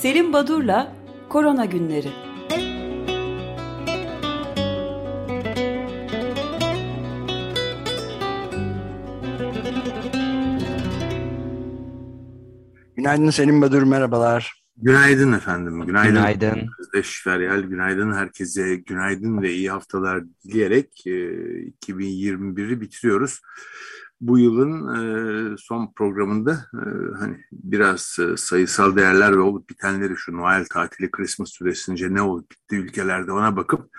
Selim Badur'la Korona Günleri. Günaydın Selim Badur, merhabalar. Günaydın efendim. Günaydın. Günaydın. Özdeş Feryal, günaydın. Herkese günaydın ve iyi haftalar dileyerek e, 2021'i bitiriyoruz. Bu yılın e, son programında e, hani biraz e, sayısal değerler ve olup bitenleri şu Noel tatili, Christmas süresince ne olup bitti ülkelerde ona bakıp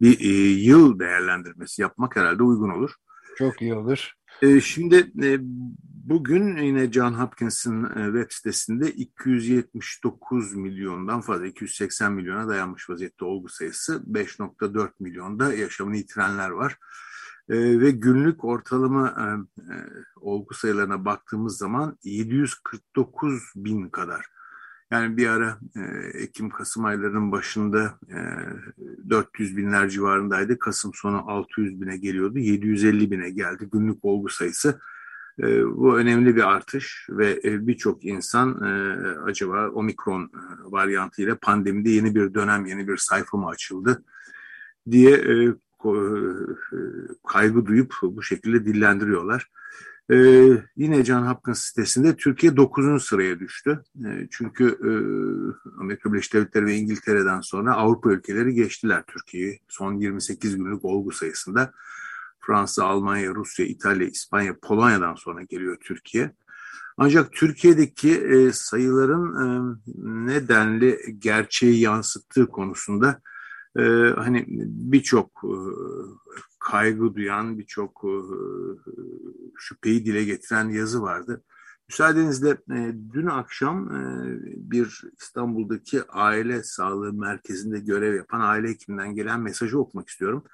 bir e, yıl değerlendirmesi yapmak herhalde uygun olur. Çok iyi olur. E, şimdi e, bugün yine John Hopkins'in e, web sitesinde 279 milyondan fazla 280 milyona dayanmış vaziyette olgu sayısı 5.4 milyonda yaşamını yitirenler var. E, ve günlük ortalama e, e, olgu sayılarına baktığımız zaman 749 bin kadar. Yani bir ara e, Ekim-Kasım aylarının başında e, 400 binler civarındaydı. Kasım sonu 600 bine geliyordu. 750 bine geldi günlük olgu sayısı. E, bu önemli bir artış ve e, birçok insan e, acaba omikron e, varyantıyla pandemide yeni bir dönem, yeni bir sayfa mı açıldı diye e, kaygı duyup bu şekilde dillendiriyorlar. Ee, yine John Hopkins sitesinde Türkiye 9. sıraya düştü. Ee, çünkü e, Amerika Birleşik Devletleri ve İngiltere'den sonra Avrupa ülkeleri geçtiler Türkiye'yi. Son 28 günlük olgu sayısında Fransa, Almanya, Rusya, İtalya, İspanya, Polonya'dan sonra geliyor Türkiye. Ancak Türkiye'deki e, sayıların e, nedenli gerçeği yansıttığı konusunda e, hani birçok e, kaygı duyan, birçok e, şüpheyi dile getiren yazı vardı. Müsaadenizle e, dün akşam e, bir İstanbul'daki aile sağlığı merkezinde görev yapan aile hekiminden gelen mesajı okumak istiyorum.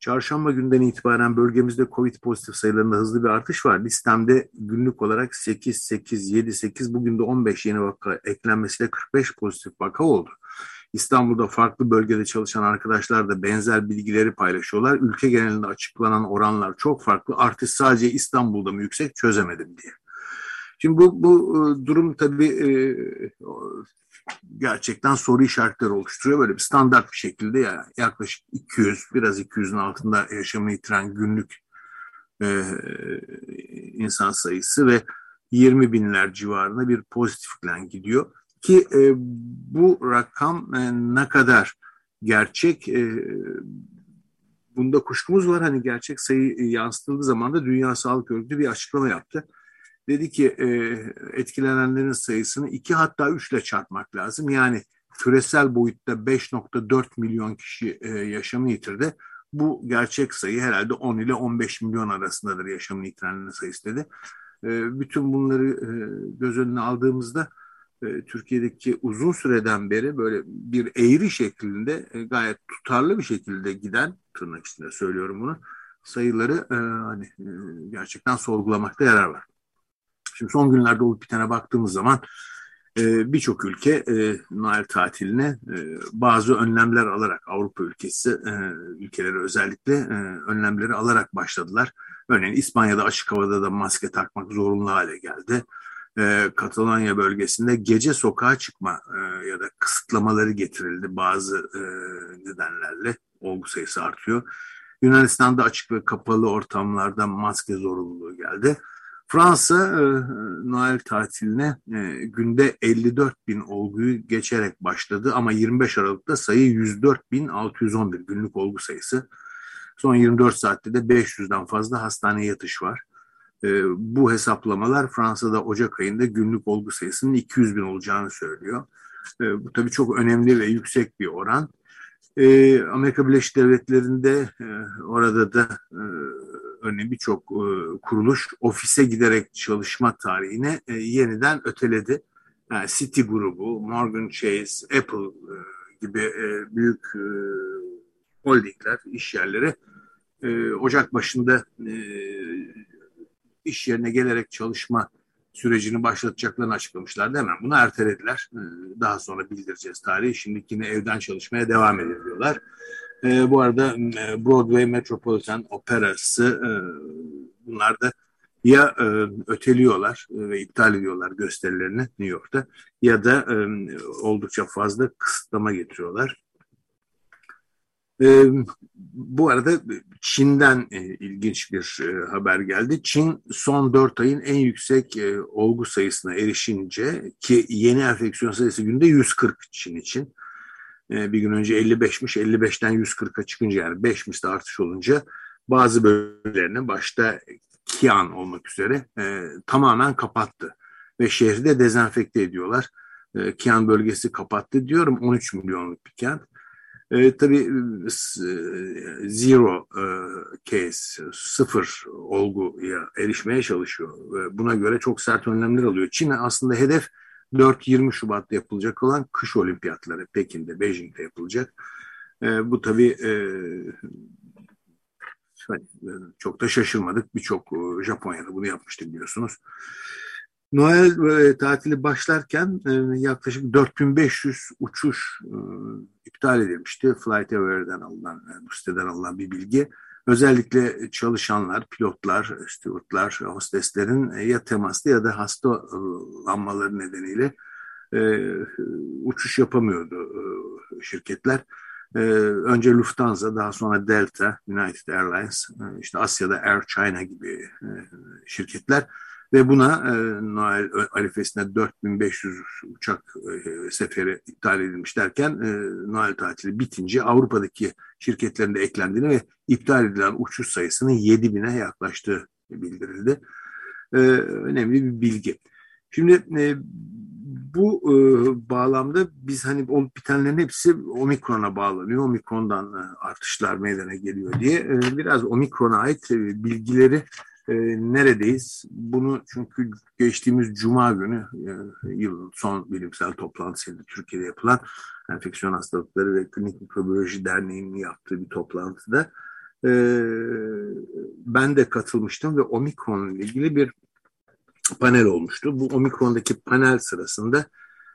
Çarşamba günden itibaren bölgemizde COVID pozitif sayılarında hızlı bir artış var. Listemde günlük olarak 8, 8, 7, 8 bugün de 15 yeni vaka eklenmesiyle 45 pozitif vaka oldu. İstanbul'da farklı bölgede çalışan arkadaşlar da benzer bilgileri paylaşıyorlar. Ülke genelinde açıklanan oranlar çok farklı. Artış sadece İstanbul'da mı yüksek çözemedim diye. Şimdi bu, bu e, durum tabii e, gerçekten soru işaretleri oluşturuyor. Böyle bir standart bir şekilde yani yaklaşık 200, biraz 200'ün altında yaşamını yitiren günlük e, insan sayısı ve 20 binler civarında bir pozitiflen gidiyor. Ki e, bu rakam e, ne kadar gerçek e, bunda kuşkumuz var. Hani gerçek sayı yansıtıldığı zaman da Dünya Sağlık Örgütü bir açıklama yaptı. Dedi ki e, etkilenenlerin sayısını iki hatta üçle çarpmak lazım. Yani küresel boyutta 5.4 milyon kişi e, yaşamını yitirdi. Bu gerçek sayı herhalde 10 ile 15 milyon arasındadır yaşamını yitirenlerin sayısı dedi. E, bütün bunları e, göz önüne aldığımızda e, Türkiye'deki uzun süreden beri böyle bir eğri şeklinde e, gayet tutarlı bir şekilde giden tırnak içinde söylüyorum bunu sayıları e, hani gerçekten sorgulamakta yarar var. Şimdi son günlerde olup bitene baktığımız zaman birçok ülke Noel tatiline bazı önlemler alarak Avrupa ülkesi e, ülkeleri özellikle önlemleri alarak başladılar. Örneğin İspanya'da açık havada da maske takmak zorunlu hale geldi e, Katalanya bölgesinde gece sokağa çıkma e, ya da kısıtlamaları getirildi bazı e, nedenlerle. Olgu sayısı artıyor. Yunanistan'da açık ve kapalı ortamlarda maske zorunluluğu geldi. Fransa Noel tatiline günde 54 bin olguyu geçerek başladı ama 25 Aralık'ta sayı 104 bin 611 günlük olgu sayısı. Son 24 saatte de 500'den fazla hastane yatış var. E, bu hesaplamalar Fransa'da Ocak ayında günlük olgu sayısının 200 bin olacağını söylüyor. E, bu tabii çok önemli ve yüksek bir oran. E, Amerika Birleşik Devletleri'nde e, orada da e, örneğin birçok e, kuruluş ofise giderek çalışma tarihine e, yeniden öteledi. Yani City grubu, Morgan Chase, Apple e, gibi e, büyük e, holdingler, iş yerleri e, Ocak başında e, iş yerine gelerek çalışma sürecini başlatacaklarını açıklamışlardı. Hemen bunu ertelediler. Ee, daha sonra bildireceğiz tarihi. Şimdi yine evden çalışmaya devam ediyorlar. Bu arada e, Broadway Metropolitan Operası e, bunlar da ya e, öteliyorlar ve iptal ediyorlar gösterilerini New York'ta ya da oldukça fazla kısıtlama getiriyorlar. E, bu arada Çin'den e, ilginç bir e, haber geldi. Çin son 4 ayın en yüksek e, olgu sayısına erişince ki yeni enfeksiyon sayısı günde 140 Çin için. E, bir gün önce 55'miş 55'ten 140'a çıkınca yani 5 misli artış olunca bazı bölgelerine başta Kian olmak üzere e, tamamen kapattı. Ve şehri de dezenfekte ediyorlar. E, Kian bölgesi kapattı diyorum 13 milyonluk bir kent. E, tabii zero e, case, sıfır olguya erişmeye çalışıyor. E, buna göre çok sert önlemler alıyor. Çin aslında hedef 4-20 Şubat'ta yapılacak olan kış olimpiyatları Pekin'de, Beijing'de yapılacak. E, bu tabii e, hani, e, çok da şaşırmadık. Birçok e, Japonya'da bunu yapmıştı biliyorsunuz. Noel e, tatili başlarken e, yaklaşık 4500 uçuş e, iptal edilmişti. Flight Aware'den alınan, e, bu siteden alınan bir bilgi. Özellikle çalışanlar, pilotlar, stewardlar, hosteslerin e, ya temaslı ya da hastalanmaları nedeniyle e, uçuş yapamıyordu e, şirketler. E, önce Lufthansa, daha sonra Delta, United Airlines, e, işte Asya'da Air China gibi e, şirketler ve buna e, Noel arifesinde 4500 uçak e, seferi iptal edilmiş derken e, Noel tatili bitince Avrupa'daki şirketlerin de eklendiğini ve iptal edilen uçuş sayısının 7000'e yaklaştığı bildirildi. E, önemli bir bilgi. Şimdi e, bu e, bağlamda biz hani olup bitenlerin hepsi omikrona bağlanıyor. Omikrondan e, artışlar meydana geliyor diye e, biraz omikrona ait e, bilgileri e, neredeyiz? Bunu çünkü geçtiğimiz Cuma günü e, yılın son bilimsel toplantısıydı Türkiye'de yapılan Enfeksiyon Hastalıkları ve Klinik Mikrobiyoloji Derneği'nin yaptığı bir toplantıda e, ben de katılmıştım ve omikron ile ilgili bir panel olmuştu. Bu omikrondaki panel sırasında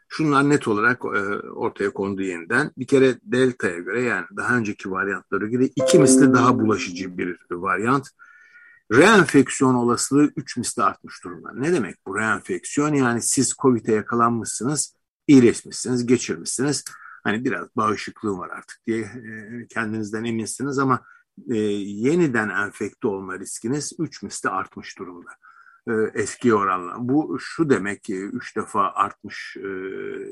şunlar net olarak e, ortaya kondu yeniden. Bir kere delta'ya göre yani daha önceki varyantlara göre iki misli daha bulaşıcı bir varyant reenfeksiyon olasılığı 3 misli artmış durumda. Ne demek bu reenfeksiyon? Yani siz COVID'e yakalanmışsınız, iyileşmişsiniz, geçirmişsiniz. Hani biraz bağışıklığım var artık diye e, kendinizden eminsiniz ama e, yeniden enfekte olma riskiniz 3 misli artmış durumda e, eski oranla. Bu şu demek ki 3 defa artmış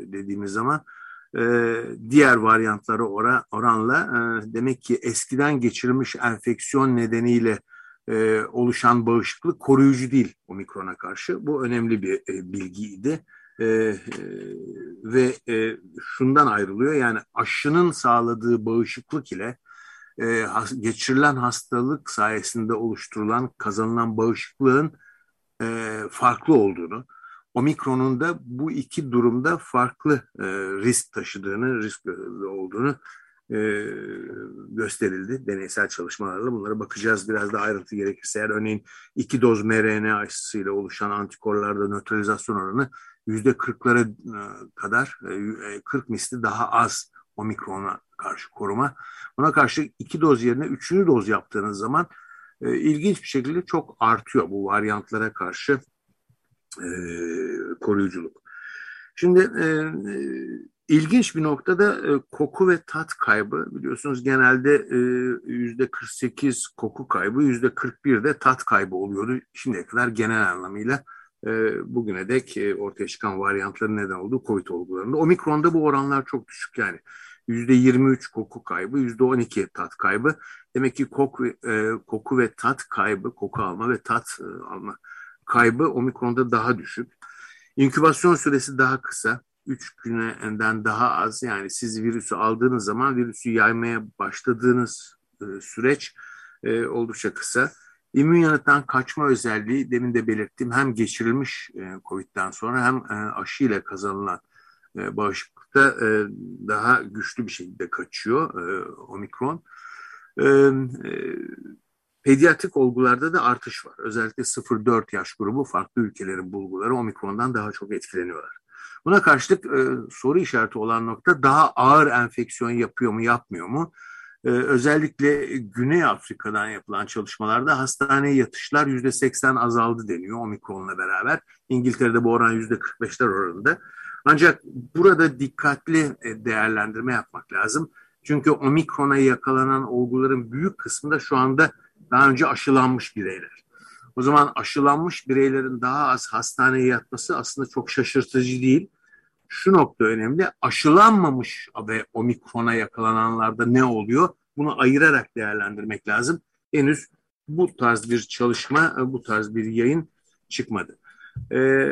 dediğimiz zaman e, diğer varyantları oran, oranla demek ki eskiden geçirilmiş enfeksiyon nedeniyle e, oluşan bağışıklık koruyucu değil omikrona karşı. Bu önemli bir e, bilgiydi. E, e, ve e, şundan ayrılıyor yani aşının sağladığı bağışıklık ile e, has, geçirilen hastalık sayesinde oluşturulan kazanılan bağışıklığın e, farklı olduğunu, omikronun da bu iki durumda farklı e, risk taşıdığını, risk olduğunu e, gösterildi deneysel çalışmalarla. Bunlara bakacağız biraz da ayrıntı gerekirse. Eğer örneğin iki doz mRNA aşısıyla oluşan antikorlarda nötralizasyon oranı yüzde kırklara e, kadar, e, 40 misli daha az omikrona karşı koruma. Buna karşı iki doz yerine üçüncü doz yaptığınız zaman e, ilginç bir şekilde çok artıyor bu varyantlara karşı e, koruyuculuk. Şimdi e, İlginç bir noktada e, koku ve tat kaybı biliyorsunuz genelde e, yüzde 48 koku kaybı yüzde 41 de tat kaybı oluyordu şimdiye kadar genel anlamıyla e, bugüne dek e, ortaya çıkan varyantların neden olduğu COVID olgularında. Omikron'da bu oranlar çok düşük yani yüzde 23 koku kaybı yüzde 12 tat kaybı demek ki koku, e, koku ve tat kaybı koku alma ve tat e, alma kaybı omikronda daha düşük. İnkübasyon süresi daha kısa 3 günden daha az yani siz virüsü aldığınız zaman virüsü yaymaya başladığınız e, süreç e, oldukça kısa. İmmün yanıttan kaçma özelliği demin de belirttiğim hem geçirilmiş e, COVID'den sonra hem e, aşı ile kazanılan e, bağışıklıkta e, daha güçlü bir şekilde kaçıyor e, omikron. E, e, pediatrik olgularda da artış var. Özellikle 0-4 yaş grubu farklı ülkelerin bulguları omikrondan daha çok etkileniyorlar. Buna karşılık e, soru işareti olan nokta daha ağır enfeksiyon yapıyor mu yapmıyor mu? Ee, özellikle Güney Afrika'dan yapılan çalışmalarda hastaneye yatışlar yüzde seksen azaldı deniyor omikronla beraber. İngiltere'de bu oran yüzde 45'ler oranında. Ancak burada dikkatli e, değerlendirme yapmak lazım. Çünkü omikrona yakalanan olguların büyük kısmı da şu anda daha önce aşılanmış bireyler. O zaman aşılanmış bireylerin daha az hastaneye yatması aslında çok şaşırtıcı değil. Şu nokta önemli. Aşılanmamış ve omikrona yakalananlarda ne oluyor? Bunu ayırarak değerlendirmek lazım. Henüz bu tarz bir çalışma, bu tarz bir yayın çıkmadı. Ee,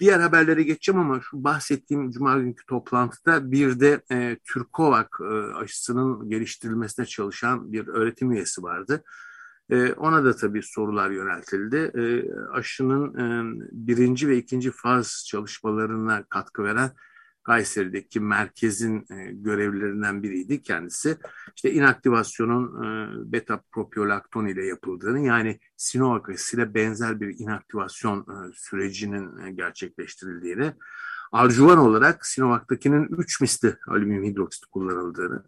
diğer haberlere geçeceğim ama şu bahsettiğim Cuma günkü toplantıda bir de e, Türkovak e, aşısının geliştirilmesine çalışan bir öğretim üyesi vardı. E, ona da tabii sorular yöneltildi. E, aşının birinci ve ikinci faz çalışmalarına katkı veren Kayseri'deki merkezin e, görevlilerinden biriydi kendisi. İşte inaktivasyonun e, beta propiolakton ile yapıldığını yani Sinovac ile benzer bir inaktivasyon e, sürecinin e, gerçekleştirildiğini, arjuvan olarak Sinovac'takinin 3 misli alüminyum hidroksit kullanıldığını,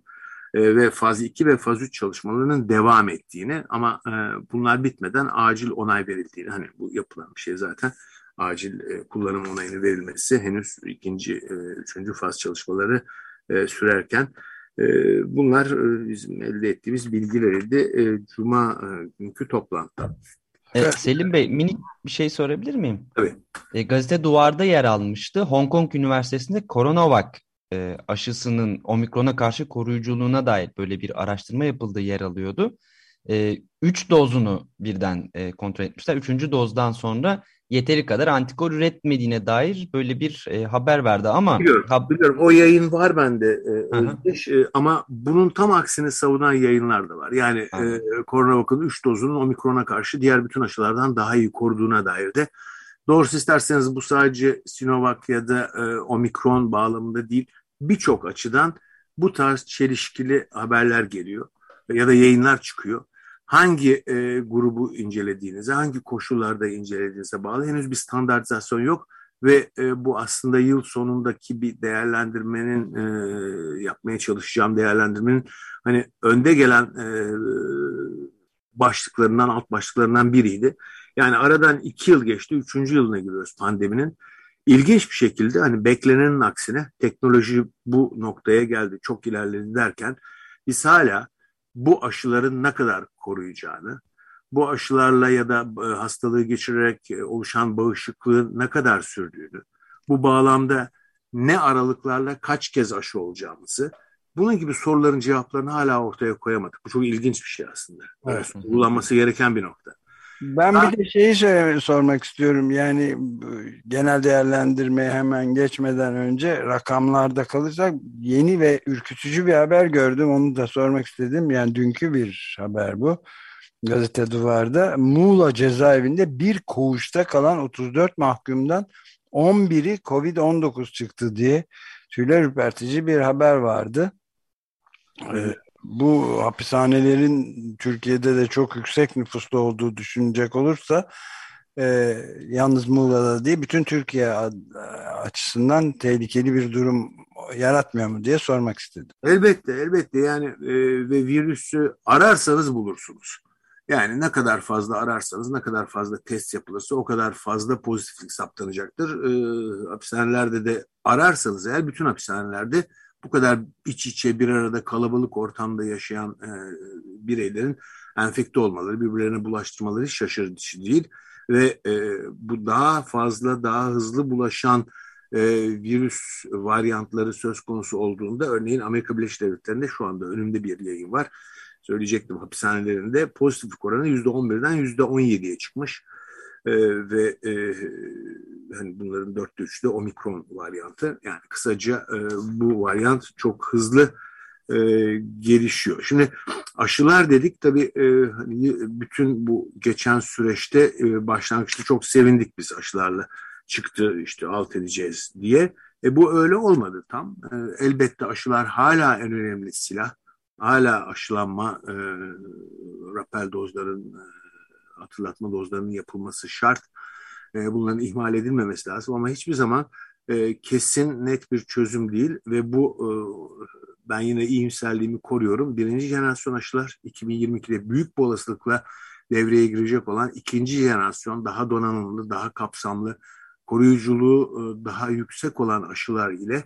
e, ve faz 2 ve faz 3 çalışmalarının devam ettiğini ama e, bunlar bitmeden acil onay verildiğini hani bu yapılan bir şey zaten acil e, kullanım onayını verilmesi henüz ikinci, e, üçüncü faz çalışmaları e, sürerken e, bunlar e, bizim elde ettiğimiz bilgileriydi e, Cuma günkü toplantıda. E, Selim Bey minik bir şey sorabilir miyim? Tabii. E, gazete Duvar'da yer almıştı. Hong Kong Üniversitesi'nde Coronavac e, aşısının omikrona karşı koruyuculuğuna dair böyle bir araştırma yapıldığı yer alıyordu. E, üç dozunu birden e, kontrol etmişler. Üçüncü dozdan sonra yeteri kadar antikor üretmediğine dair böyle bir e, haber verdi ama biliyorum, hab biliyorum o yayın var bende e, Özdeş, e, ama bunun tam aksini savunan yayınlar da var. Yani e, koronavakın 3 dozunun omikrona karşı diğer bütün aşılardan daha iyi koruduğuna dair de doğrusu isterseniz bu sadece Sinovac ya da e, omikron bağlamında değil birçok açıdan bu tarz çelişkili haberler geliyor ya da yayınlar çıkıyor. Hangi e, grubu incelediğinize, hangi koşullarda incelediğinize bağlı henüz bir standartizasyon yok ve e, bu aslında yıl sonundaki bir değerlendirmenin e, yapmaya çalışacağım değerlendirmenin hani önde gelen e, başlıklarından, alt başlıklarından biriydi. Yani aradan iki yıl geçti, üçüncü yılına giriyoruz pandeminin. İlginç bir şekilde hani beklenenin aksine teknoloji bu noktaya geldi, çok ilerledi derken biz hala bu aşıların ne kadar koruyacağını, bu aşılarla ya da e, hastalığı geçirerek e, oluşan bağışıklığın ne kadar sürdüğünü, bu bağlamda ne aralıklarla kaç kez aşı olacağımızı, bunun gibi soruların cevaplarını hala ortaya koyamadık. Bu çok ilginç bir şey aslında. Evet. Uygulanması gereken bir nokta. Ben bir de şeyi söyle, sormak istiyorum. Yani genel değerlendirmeye hemen geçmeden önce rakamlarda kalırsak yeni ve ürkütücü bir haber gördüm. Onu da sormak istedim. Yani dünkü bir haber bu. Gazete Duvar'da Muğla cezaevinde bir koğuşta kalan 34 mahkumdan 11'i Covid-19 çıktı diye tüyler ürpertici bir haber vardı. Evet bu hapishanelerin Türkiye'de de çok yüksek nüfuslu olduğu düşünecek olursa e, yalnız Muğla'da değil bütün Türkiye açısından tehlikeli bir durum yaratmıyor mu diye sormak istedim. Elbette elbette yani e, ve virüsü ararsanız bulursunuz. Yani ne kadar fazla ararsanız, ne kadar fazla test yapılırsa o kadar fazla pozitiflik saptanacaktır. E, hapishanelerde de ararsanız eğer bütün hapishanelerde bu kadar iç içe bir arada kalabalık ortamda yaşayan e, bireylerin enfekte olmaları, birbirlerine bulaştırmaları şaşırtıcı değil. Ve e, bu daha fazla, daha hızlı bulaşan e, virüs varyantları söz konusu olduğunda örneğin Amerika Birleşik Devletleri'nde şu anda önümde bir yayın var. Söyleyecektim hapishanelerinde pozitiflik oranı %11'den %17'ye çıkmış. E, ve e, hani bunların dörtte üçü de omikron varyantı. Yani kısaca e, bu varyant çok hızlı e, gelişiyor. Şimdi aşılar dedik tabii e, hani bütün bu geçen süreçte e, başlangıçta çok sevindik biz aşılarla çıktı işte alt edeceğiz diye. E, bu öyle olmadı tam. E, elbette aşılar hala en önemli silah. Hala aşılanma, e, rapel dozların e, hatırlatma dozlarının yapılması şart. E, bunların ihmal edilmemesi lazım ama hiçbir zaman e, kesin net bir çözüm değil ve bu e, ben yine iyimserliğimi koruyorum. Birinci jenerasyon aşılar 2022'de büyük bir olasılıkla devreye girecek olan ikinci jenerasyon daha donanımlı, daha kapsamlı, koruyuculuğu e, daha yüksek olan aşılar ile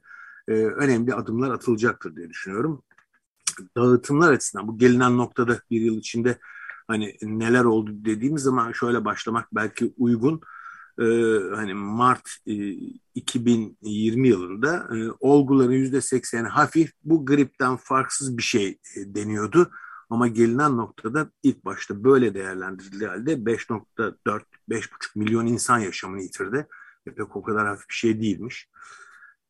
e, önemli adımlar atılacaktır diye düşünüyorum. Dağıtımlar açısından bu gelinen noktada bir yıl içinde hani neler oldu dediğimiz zaman şöyle başlamak belki uygun. Ee, hani Mart e, 2020 yılında e, olguların yüzde sekseni hafif bu gripten farksız bir şey e, deniyordu. Ama gelinen noktada ilk başta böyle değerlendirildiği halde 5.4-5.5 milyon insan yaşamını yitirdi. Pek o kadar hafif bir şey değilmiş.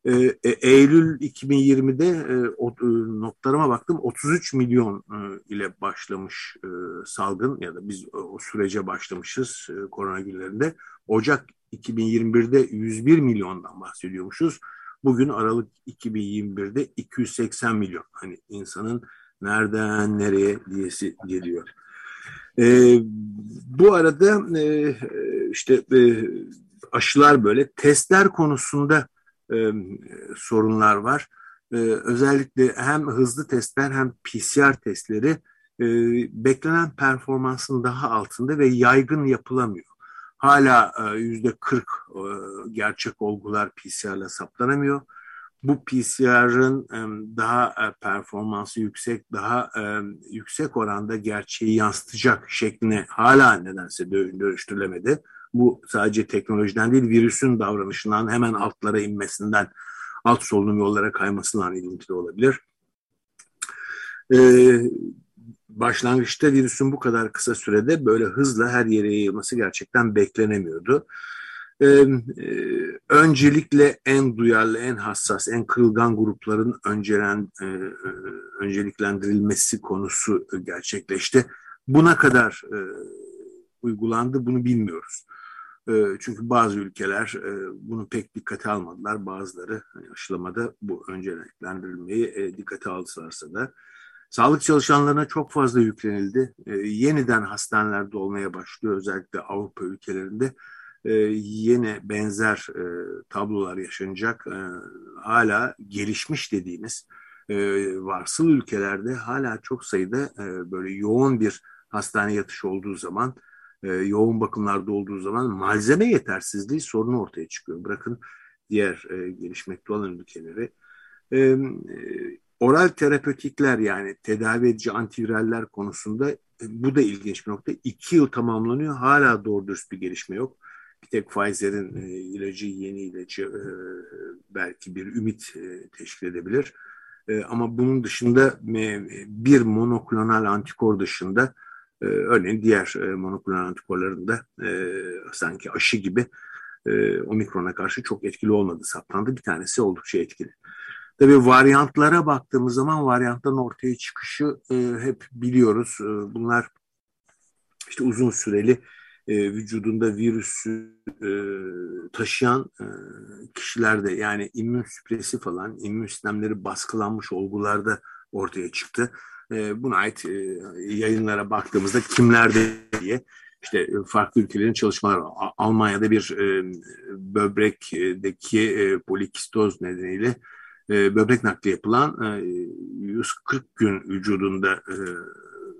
Ee, e, Eylül 2020'de e, e, notlarıma baktım 33 milyon ile başlamış salgın ya da biz o sürece başlamışız e, korona günlerinde. Ocak 2021'de 101 milyondan bahsediyormuşuz. Bugün Aralık 2021'de 280 milyon. Hani insanın nereden nereye diyesi geliyor. E, bu arada e, işte e, aşılar böyle testler konusunda e, sorunlar var. E, özellikle hem hızlı testler hem PCR testleri e, beklenen performansın daha altında ve yaygın yapılamıyor. Hala yüzde 40 e, gerçek olgular PCR'la saptanamıyor. Bu PCR'ın e, daha e, performansı yüksek, daha e, yüksek oranda gerçeği yansıtacak şekline hala nedense dönüştürülemedi. Bu sadece teknolojiden değil virüsün davranışından hemen altlara inmesinden alt solunum yollara kaymasından ilintili olabilir. Ee, başlangıçta virüsün bu kadar kısa sürede böyle hızla her yere yayılması gerçekten beklenemiyordu. Ee, e, öncelikle en duyarlı, en hassas, en kırılgan grupların öncelen, e, e önceliklendirilmesi konusu gerçekleşti. Buna kadar e, uygulandı bunu bilmiyoruz. Ee, çünkü bazı ülkeler e, bunu pek dikkate almadılar. Bazıları hani aşılamada bu önceliklendirilmeyi e, dikkate alsalarsa da sağlık çalışanlarına çok fazla yüklenildi. E, yeniden hastanelerde olmaya başlıyor özellikle Avrupa ülkelerinde. Yine benzer tablolar yaşanacak. Hala gelişmiş dediğimiz varsıl ülkelerde hala çok sayıda böyle yoğun bir hastane yatışı olduğu zaman e, yoğun bakımlarda olduğu zaman malzeme yetersizliği sorunu ortaya çıkıyor. Bırakın diğer e, gelişmekte olan ülkeleri. E, e, oral terapötikler yani tedavi edici antiviraller konusunda e, bu da ilginç bir nokta. İki yıl tamamlanıyor. Hala doğru dürüst bir gelişme yok. Bir tek Pfizer'in e, ilacı, yeni ilacı e, belki bir ümit e, teşkil edebilir. E, ama bunun dışında e, bir monoklonal antikor dışında e, örneğin diğer e, monoklonal antikorların da e, sanki aşı gibi e, omikrona karşı çok etkili olmadı saptandı. Bir tanesi oldukça etkili. Tabii varyantlara baktığımız zaman varyantların ortaya çıkışı hep biliyoruz. Bunlar işte uzun süreli vücudunda virüsü taşıyan kişilerde yani immün süpresif falan immün sistemleri baskılanmış olgularda ortaya çıktı e, buna ait e, yayınlara baktığımızda kimlerde diye işte e, farklı ülkelerin çalışmaları Almanya'da bir e, böbrekteki e, polikistoz nedeniyle böbrek nakli yapılan e, 140 gün vücudunda e,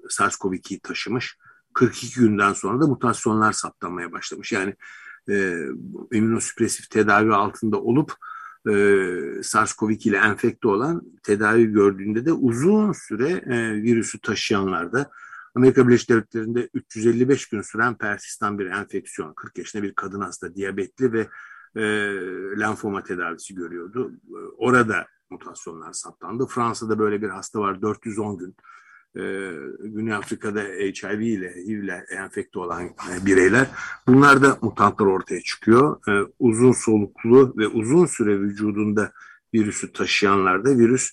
SARS-CoV-2'yi taşımış. 42 günden sonra da mutasyonlar saptanmaya başlamış. Yani e, immünosüpresif tedavi altında olup e, SARS-CoV-2 ile enfekte olan tedavi gördüğünde de uzun süre e, virüsü taşıyanlarda Amerika Birleşik Devletleri'nde 355 gün süren persistan bir enfeksiyon, 40 yaşında bir kadın hasta, diyabetli ve e, lenfoma tedavisi görüyordu. Orada mutasyonlar saptandı. Fransa'da böyle bir hasta var 410 gün e, Güney Afrika'da HIV ile HIV ile enfekte olan e, bireyler bunlarda mutantlar ortaya çıkıyor. E, uzun soluklu ve uzun süre vücudunda virüsü taşıyanlarda virüs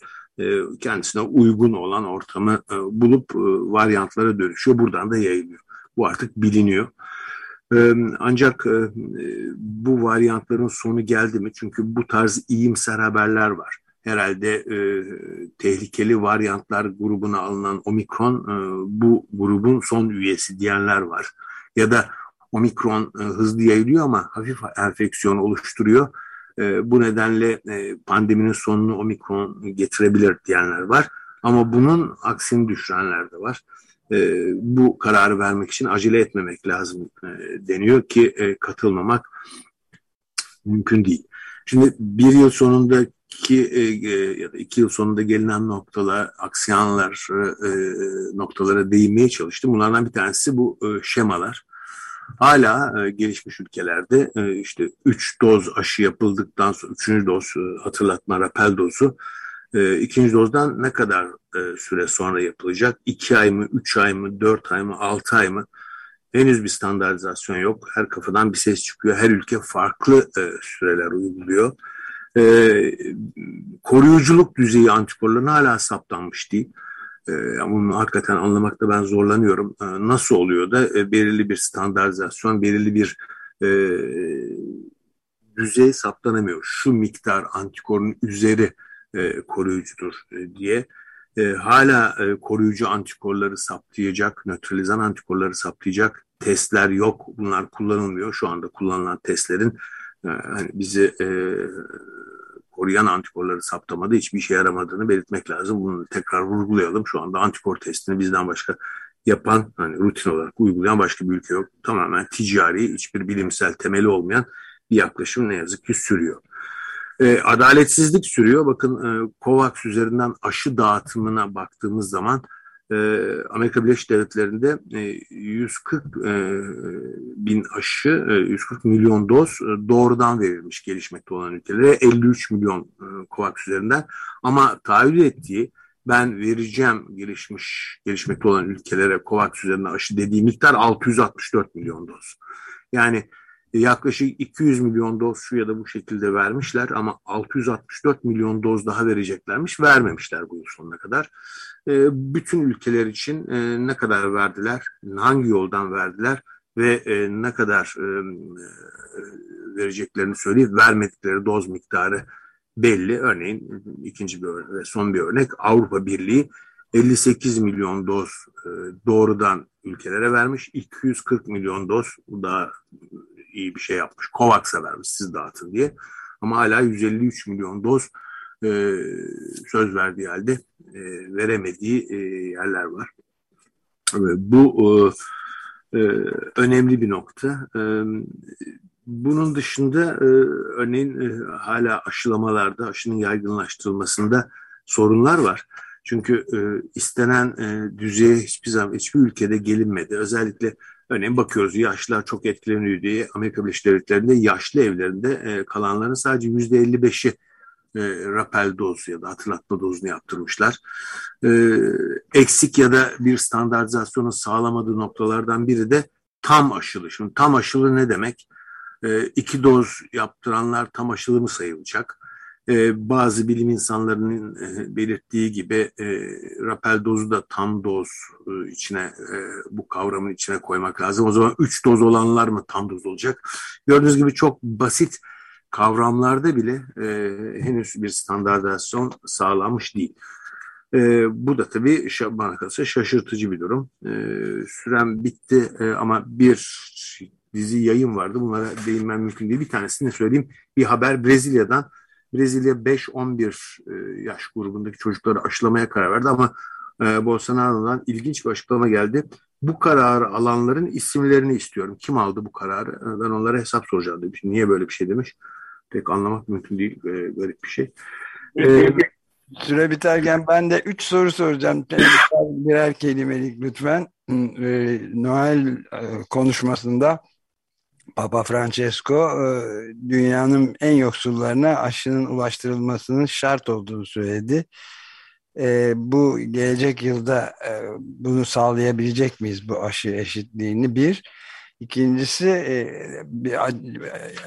kendisine uygun olan ortamı bulup e, varyantlara dönüşüyor. Buradan da yayılıyor. Bu artık biliniyor. Ancak bu varyantların sonu geldi mi? Çünkü bu tarz iyimser haberler var herhalde e, tehlikeli varyantlar grubuna alınan omikron e, bu grubun son üyesi diyenler var. Ya da omikron e, hızlı yayılıyor ama hafif enfeksiyon oluşturuyor. E, bu nedenle e, pandeminin sonunu omikron getirebilir diyenler var. Ama bunun aksini düşürenler de var. E, bu kararı vermek için acele etmemek lazım e, deniyor ki e, katılmamak mümkün değil. Şimdi bir yıl sonundaki e, e, ya da iki yıl sonunda gelinen noktalar, aksiyanlar e, noktalara değinmeye çalıştım. Bunlardan bir tanesi bu e, şemalar. Hala e, gelişmiş ülkelerde e, işte 3 doz aşı yapıldıktan sonra 3. doz e, hatırlatma rapel dozu e, ikinci dozdan ne kadar e, süre sonra yapılacak? 2 ay mı, 3 ay mı, 4 ay mı, 6 ay mı? Henüz bir standartizasyon yok. Her kafadan bir ses çıkıyor. Her ülke farklı e, süreler uyguluyor. E, koruyuculuk düzeyi antikorların hala saptanmış değil. E, bunu hakikaten anlamakta ben zorlanıyorum. E, nasıl oluyor da e, belirli bir standartizasyon, belirli bir e, düzey saptanamıyor. Şu miktar antikorun üzeri e, koruyucudur e, diye e, hala e, koruyucu antikorları saptayacak, nötralizan antikorları saptayacak testler yok. Bunlar kullanılmıyor. Şu anda kullanılan testlerin e, hani bizi e, koruyan antikorları saptamada hiçbir işe yaramadığını belirtmek lazım. Bunu tekrar vurgulayalım. Şu anda antikor testini bizden başka yapan, hani rutin olarak uygulayan başka bir ülke yok. Tamamen ticari, hiçbir bilimsel temeli olmayan bir yaklaşım ne yazık ki sürüyor. E, adaletsizlik sürüyor. Bakın e, COVAX üzerinden aşı dağıtımına baktığımız zaman Amerika Birleşik Devletleri'nde e, 140 e, bin aşı, e, 140 milyon doz e, doğrudan verilmiş gelişmekte olan ülkelere 53 milyon e, COVAX üzerinden. Ama taahhüt ettiği ben vereceğim gelişmiş gelişmekte olan ülkelere COVAX üzerinden aşı dediği miktar 664 milyon doz. Yani yaklaşık 200 milyon doz şu ya da bu şekilde vermişler ama 664 milyon doz daha vereceklermiş. Vermemişler bu yıl sonuna kadar. E, bütün ülkeler için e, ne kadar verdiler, hangi yoldan verdiler ve e, ne kadar e, vereceklerini söyleyip vermedikleri doz miktarı belli. Örneğin ikinci bir ve son bir örnek Avrupa Birliği 58 milyon doz doğrudan ülkelere vermiş. 240 milyon doz bu da iyi bir şey yapmış. COVAX'a vermiş siz dağıtın diye. Ama hala 153 milyon doz e, söz verdiği halde e, veremediği e, yerler var. E, bu e, e, önemli bir nokta. E, bunun dışında e, örneğin e, hala aşılamalarda, aşının yaygınlaştırılmasında sorunlar var. Çünkü e, istenen e, düzeye hiçbir zaman hiçbir ülkede gelinmedi. Özellikle Örneğin bakıyoruz yaşlılar çok etkileniyor diye Amerika Birleşik Devletleri'nde yaşlı evlerinde e, kalanların sadece yüzde 55'i e, rapel dozu ya da hatırlatma dozunu yaptırmışlar. E, eksik ya da bir standartizasyonu sağlamadığı noktalardan biri de tam aşılı. Şimdi tam aşılı ne demek? E, iki doz yaptıranlar tam aşılı mı sayılacak? E, bazı bilim insanlarının e, belirttiği gibi e, rapel dozu da tam doz e, içine e, bu kavramın içine koymak lazım. O zaman 3 doz olanlar mı tam doz olacak? Gördüğünüz gibi çok basit kavramlarda bile e, henüz bir standartizasyon sağlanmış değil. E, bu da tabii bana kalırsa şaşırtıcı bir durum. E, sürem bitti e, ama bir dizi yayın vardı. Bunlara değinmem mümkün değil. Bir tanesini söyleyeyim. Bir haber Brezilya'dan Brezilya 5-11 e, yaş grubundaki çocukları aşılamaya karar verdi ama e, Bolsonaro'dan ilginç bir açıklama geldi. Bu kararı alanların isimlerini istiyorum. Kim aldı bu kararı? E, ben onlara hesap soracağım demiş. Niye böyle bir şey demiş? Pek anlamak mümkün değil. Garip bir şey. Ee, Süre biterken ben de üç soru soracağım. Birer kelimelik lütfen. Noel konuşmasında Papa Francesco e, dünyanın en yoksullarına aşının ulaştırılmasının şart olduğunu söyledi. E, bu gelecek yılda e, bunu sağlayabilecek miyiz bu aşı eşitliğini bir. İkincisi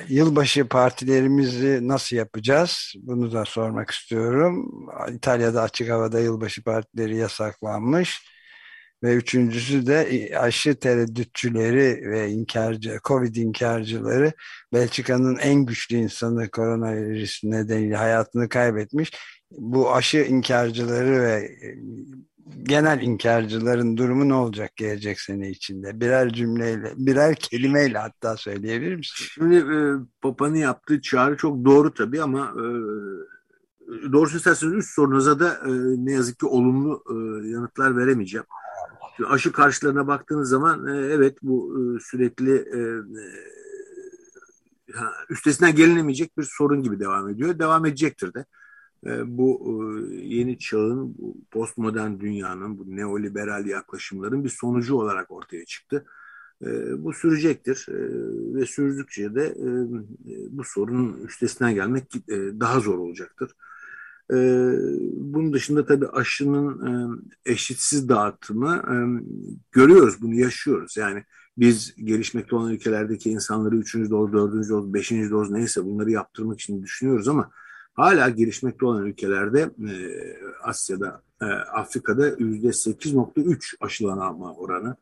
yılbaşı partilerimizi nasıl yapacağız? Bunu da sormak istiyorum. İtalya'da açık havada yılbaşı partileri yasaklanmış ve üçüncüsü de e, aşı tereddütçüleri ve inkarcı, Covid inkarcıları Belçika'nın en güçlü insanı koronavirüs nedeniyle hayatını kaybetmiş. Bu aşı inkarcıları ve e, genel inkarcıların durumu ne olacak gelecek sene içinde? Birer cümleyle, birer kelimeyle hatta söyleyebilir misin? Şimdi e, Papa'nın yaptığı çağrı çok doğru tabii ama e, doğrusu isterseniz üst sorunuza da e, ne yazık ki olumlu e, yanıtlar veremeyeceğim. Şimdi aşı karşılarına baktığınız zaman e, evet bu e, sürekli e, üstesinden gelinemeyecek bir sorun gibi devam ediyor. Devam edecektir de. Bu yeni çağın, bu postmodern dünyanın, bu neoliberal yaklaşımların bir sonucu olarak ortaya çıktı. Bu sürecektir ve sürdükçe de bu sorunun üstesinden gelmek daha zor olacaktır. Bunun dışında tabii aşının eşitsiz dağıtımı görüyoruz, bunu yaşıyoruz. Yani biz gelişmekte olan ülkelerdeki insanları üçüncü doz, dördüncü doz, beşinci doz neyse bunları yaptırmak için düşünüyoruz ama hala gelişmekte olan ülkelerde e, Asya'da, e, Afrika'da yüzde 8.3 aşılanma oranı.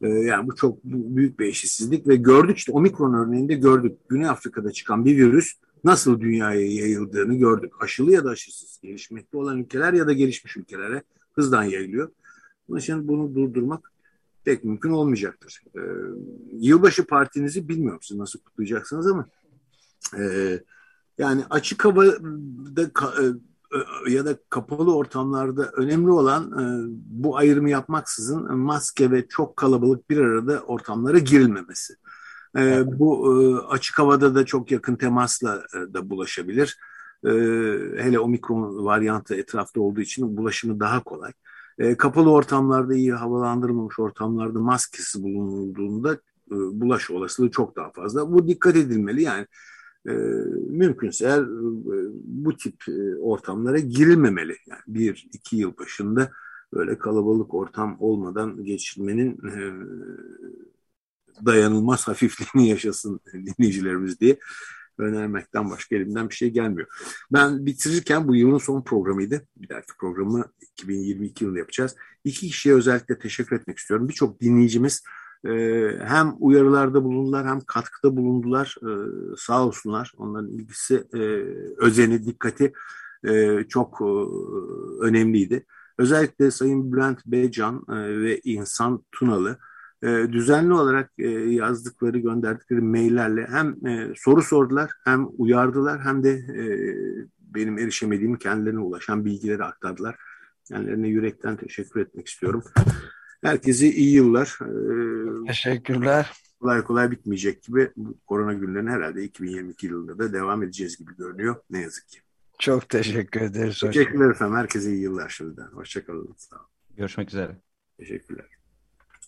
E, yani bu çok büyük bir eşitsizlik ve gördük işte omikron örneğinde gördük. Güney Afrika'da çıkan bir virüs nasıl dünyaya yayıldığını gördük. Aşılı ya da aşısız gelişmekte olan ülkeler ya da gelişmiş ülkelere hızdan yayılıyor. Bunun için bunu durdurmak pek mümkün olmayacaktır. Ee, yılbaşı partinizi bilmiyorum siz nasıl kutlayacaksınız ama e, yani açık havada e, e, ya da kapalı ortamlarda önemli olan e, bu ayrımı yapmaksızın maske ve çok kalabalık bir arada ortamlara girilmemesi. Bu açık havada da çok yakın temasla da bulaşabilir. Hele omikron varyantı etrafta olduğu için bulaşımı daha kolay. Kapalı ortamlarda iyi havalandırılmamış ortamlarda maskesi bulunduğunda bulaş olasılığı çok daha fazla. Bu dikkat edilmeli yani e, mümkünse eğer e, bu tip e, ortamlara girilmemeli. Yani bir, iki yıl başında böyle kalabalık ortam olmadan geçirmenin e, dayanılmaz hafifliğini yaşasın dinleyicilerimiz diye önermekten başka elimden bir şey gelmiyor. Ben bitirirken bu yılın son programıydı. Bir dahaki programı 2022 yılında yapacağız. İki kişiye özellikle teşekkür etmek istiyorum. Birçok dinleyicimiz ee, hem uyarılarda bulundular hem katkıda bulundular. Ee, sağ olsunlar. Onların ilgisi, e, özeni, dikkati e, çok e, önemliydi. Özellikle Sayın Bülent Beycan ve İnsan Tunalı düzenli olarak yazdıkları, gönderdikleri maillerle hem soru sordular, hem uyardılar, hem de benim erişemediğim kendilerine ulaşan bilgileri aktardılar. Kendilerine yürekten teşekkür etmek istiyorum. Herkese iyi yıllar. Teşekkürler. Kolay kolay bitmeyecek gibi bu korona günlerine herhalde 2022 yılında da devam edeceğiz gibi görünüyor. Ne yazık ki. Çok teşekkür ederiz. Teşekkürler efendim. Herkese iyi yıllar şimdiden. Hoşçakalın. Sağ olun. Görüşmek üzere. Teşekkürler.